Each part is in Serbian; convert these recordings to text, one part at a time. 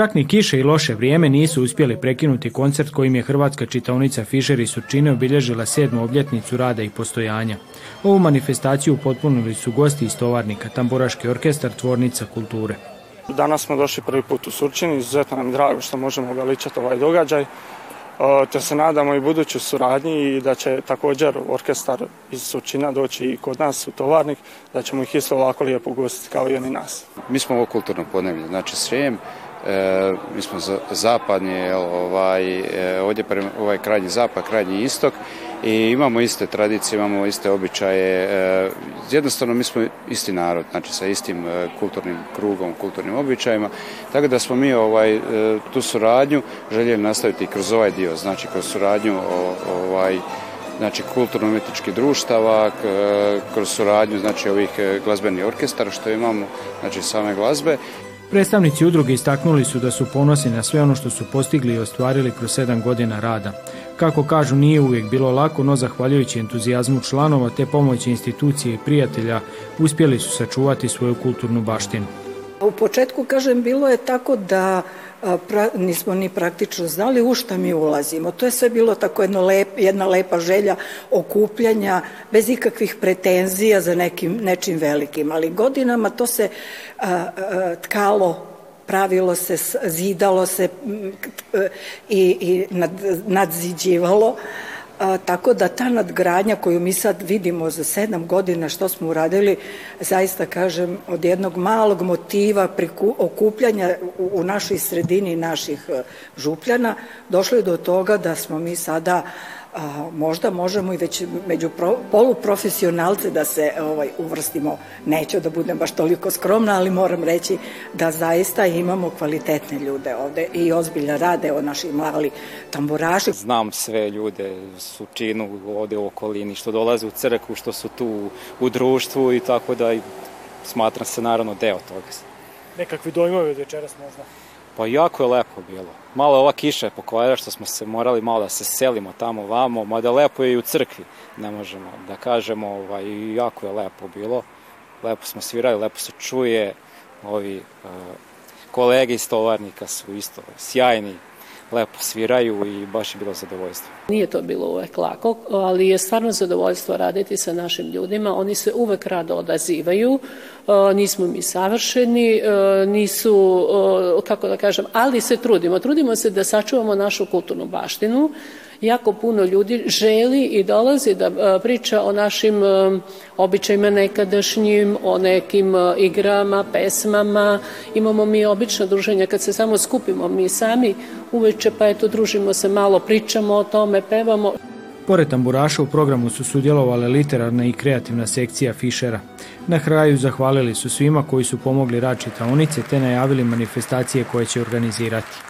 Čak ni kiše i loše vrijeme nisu uspjeli prekinuti koncert kojim je hrvatska čitaonica Fišer i Surčine obilježila sedmu obljetnicu rada i postojanja. Ovu manifestaciju potpunili su gosti iz Tovarnika, Tamburaški orkestar, Tvornica kulture. Danas smo došli prvi put u Surčini, izuzetno nam je drago što možemo veličati ovaj događaj, te se nadamo i budućoj suradnji i da će također orkestar iz Surčina doći i kod nas u Tovarnik, da ćemo ih isto ovako lijepo ugostiti kao i oni nas. Mi smo ovo kulturno podneblje, znači Srijem, e, mi smo zapadni, ovaj, e, ovdje prema, ovaj krajnji zapad, krajnji istok i imamo iste tradicije, imamo iste običaje, e, jednostavno mi smo isti narod, znači sa istim e, kulturnim krugom, kulturnim običajima, tako da smo mi ovaj, e, tu suradnju željeli nastaviti kroz ovaj dio, znači kroz suradnju ovaj, znači kulturno-umjetničkih društava, kroz suradnju znači ovih glazbenih orkestara što imamo, znači same glazbe Predstavnici udruge istaknuli su da su ponosni na sve ono što su postigli i ostvarili kroz sedam godina rada. Kako kažu, nije uvijek bilo lako, no zahvaljujući entuzijazmu članova te pomoći institucije i prijatelja uspjeli su sačuvati svoju kulturnu baštinu. U početku, kažem, bilo je tako da pra, nismo ni praktično znali u šta mi ulazimo. To je sve bilo tako jedno lep, jedna lepa želja okupljanja bez ikakvih pretenzija za nekim, nečim velikim. Ali godinama to se a, a, tkalo pravilo se, zidalo se i, i nad, nadziđivalo. A, tako da ta nadgradnja koju mi sad vidimo za sedam godina što smo uradili, zaista kažem, od jednog malog motiva priku, okupljanja u, u našoj sredini naših e, župljana, došlo je do toga da smo mi sada a, možda možemo i već među pro, poluprofesionalce da se ovaj uvrstimo. Neću da budem baš toliko skromna, ali moram reći da zaista imamo kvalitetne ljude ovde i ozbiljno rade o naši mali tamburaši. Znam sve ljude su činu ovde u okolini, što dolaze u crkvu, što su tu u društvu i tako da smatram se naravno deo toga. Nekakvi dojmovi od večeras možda? Pa jako je lepo bilo. Malo ova kiša je pokvarila što smo se morali malo da se selimo tamo vamo, mada lepo je i u crkvi, ne možemo da kažemo, ovaj, jako je lepo bilo. Lepo smo svirali, lepo se čuje, ovi uh, kolege iz tovarnika su isto sjajni, lepo sviraju i baš je bilo zadovoljstvo. Nije to bilo uvek lako, ali je stvarno zadovoljstvo raditi sa našim ljudima. Oni se uvek rado odazivaju, nismo mi savršeni, nisu, kako da kažem, ali se trudimo. Trudimo se da sačuvamo našu kulturnu baštinu, jako puno ljudi želi i dolazi da e, priča o našim e, običajima nekadašnjim, o nekim e, igrama, pesmama. Imamo mi obično druženja kad se samo skupimo mi sami uveče, pa eto družimo se malo, pričamo o tome, pevamo. Pored tamburaša u programu su sudjelovale literarna i kreativna sekcija Fišera. Na kraju zahvalili su svima koji su pomogli rad čitaonice te najavili manifestacije koje će organizirati.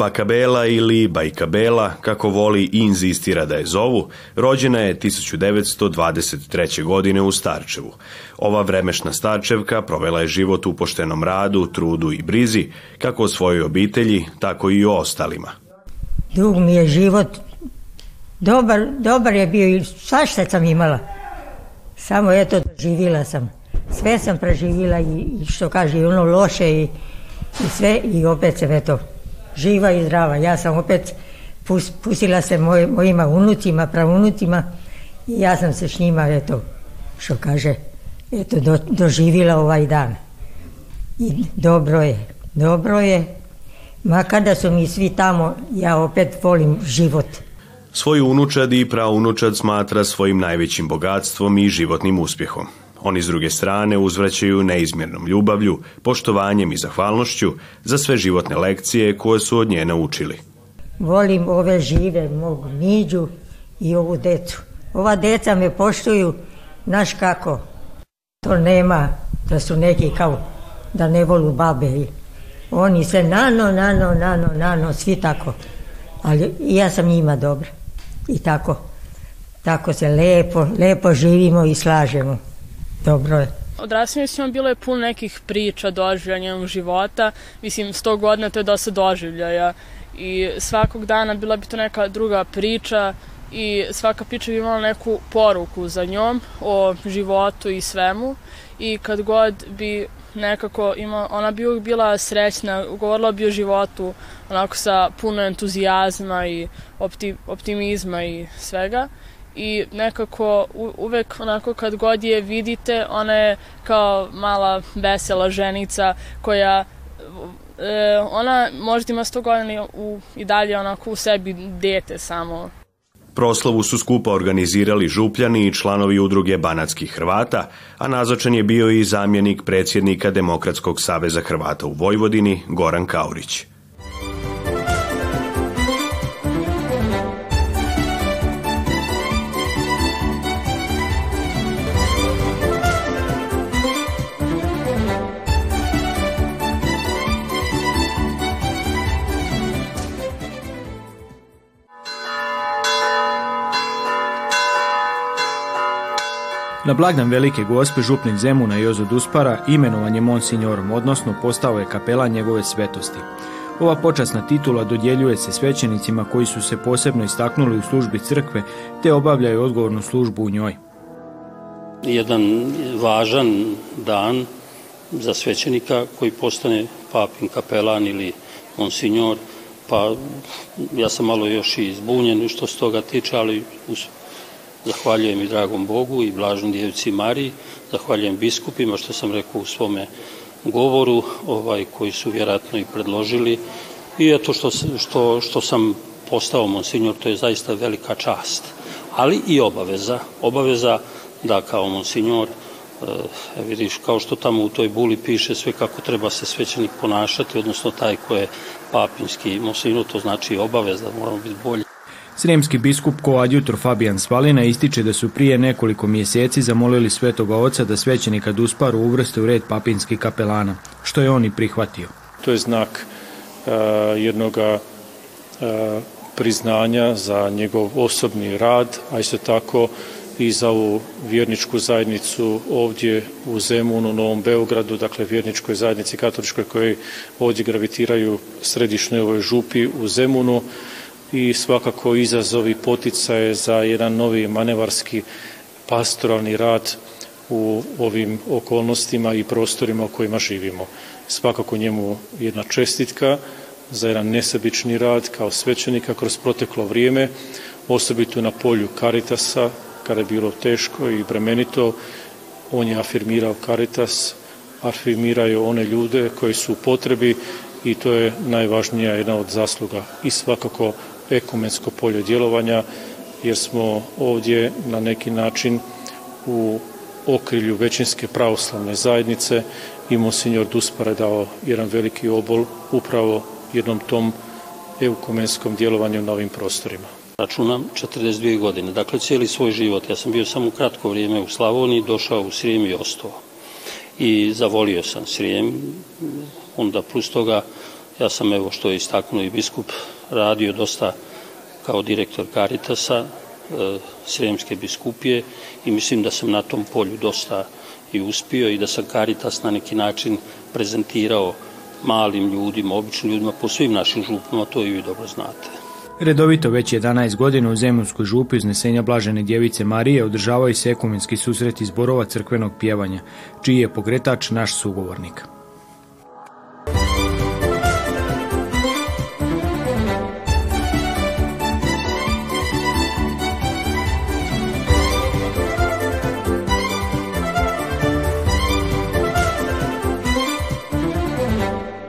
Bakabela ili Bajkabela, kako voli i inzistira da je zovu, rođena je 1923. godine u Starčevu. Ova vremešna Starčevka provela je život u poštenom radu, trudu i brizi, kako o svojoj obitelji, tako i o ostalima. Dug mi je život, dobar, dobar je bio i svašta sam imala. Samo eto, živila sam. Sve sam preživila i, što kaže, ono loše i, i sve i opet sam eto, živa i zdrava. Ja sam opet pus, pustila se moj, mojima unucima, pravunucima i ja sam se s njima, eto, što kaže, eto, do, doživila ovaj dan. I dobro je, dobro je. Ma kada su mi svi tamo, ja opet volim život. Svoju unučad i praunučad smatra svojim najvećim bogatstvom i životnim uspjehom. Oni s druge strane uzvraćaju neizmjernom ljubavlju, poštovanjem i zahvalnošću za sve životne lekcije koje su od nje naučili. Volim ove žive, mog Miđu i ovu decu. Ova deca me poštuju, znaš kako, to nema, da su neki kao da ne volu babe. Oni se nano, nano, nano, nano, svi tako. Ali ja sam njima dobra. i tako. Tako se lepo, lepo živimo i slažemo. Dobro je. Odraslim smo bilo je puno nekih priča, doživljanja života. Mislim, 100 godina to je dosta doživljaja i svakog dana bila bi to neka druga priča i svaka priča bi imala neku poruku za njom o životu i svemu i kad god bi nekako ima, ona bi bila srećna, govorila bi o životu onako sa puno entuzijazma i opti, optimizma i svega i nekako u, uvek onako kad god je vidite ona je kao mala vesela ženica koja e, ona možda ima 100 godina u, i dalje onako u sebi dete samo Proslavu su skupa organizirali župljani i članovi udruge Banatskih Hrvata, a nazočan je bio i zamjenik predsjednika Demokratskog saveza Hrvata u Vojvodini, Goran Kaurić. Na blagdan Velike gospe župnik Zemuna Jozo Duspara imenovan je monsignorom, odnosno postao je kapela njegove svetosti. Ova počasna titula dodjeljuje se svećenicima koji su se posebno istaknuli u službi crkve te obavljaju odgovornu službu u njoj. Jedan važan dan za svećenika koji postane papin kapelan ili monsignor, pa ja sam malo još i zbunjen što se toga tiče, ali Zahvaljujem i dragom Bogu i blažnoj djevici Mariji, zahvaljujem biskupima što sam rekao u svome govoru, ovaj, koji su vjerojatno i predložili. I eto što, što, što sam postao monsinjor, to je zaista velika čast, ali i obaveza, obaveza da kao monsinjor e, vidiš, kao što tamo u toj buli piše sve kako treba se svećenik ponašati, odnosno taj ko je papinski monsinjor, to znači obaveza, moramo biti bolji. Sremski biskup koadjutor Fabijan Svalina ističe da su prije nekoliko mjeseci zamolili svetoga oca da svećenika Dusparu uvrste u red papinskih kapelana, što je on i prihvatio. To je znak uh, jednog uh, priznanja za njegov osobni rad, a isto tako i za ovu vjerničku zajednicu ovdje u Zemunu, Novom Beogradu, dakle vjerničkoj zajednici katoličkoj koji ovdje gravitiraju središnjoj ovoj župi u Zemunu i svakako izazovi poticaje za jedan novi manevarski pastoralni rad u ovim okolnostima i prostorima u kojima živimo. Svakako njemu jedna čestitka za jedan nesebični rad kao svećenika kroz proteklo vrijeme, osobito na polju Karitasa, kada je bilo teško i bremenito, on je afirmirao Karitas, afirmiraju one ljude koji su u potrebi i to je najvažnija jedna od zasluga i svakako ekumensko polje djelovanja jer smo ovdje na neki način u okrilju većinske pravoslavne zajednice i Monsignor Duspare dao jedan veliki obol upravo jednom tom eukumenskom djelovanju na ovim prostorima. Računam 42 godine, dakle cijeli svoj život. Ja sam bio samo kratko vrijeme u Slavoniji, došao u Srijem i ostao. I zavolio sam Srijem, onda plus toga ja sam evo što je istaknuo i biskup radio dosta kao direktor Karitasa, e, Sremske biskupije i mislim da sam na tom polju dosta i uspio i da sam Karitas na neki način prezentirao malim ljudima, običnim ljudima po svim našim župama, to i vi dobro znate. Redovito već 11 godina u Zemunskoj župi uznesenja Blažene djevice Marije održavaju se ekumenski susreti zborova crkvenog pjevanja, čiji je pogretač naš sugovornik.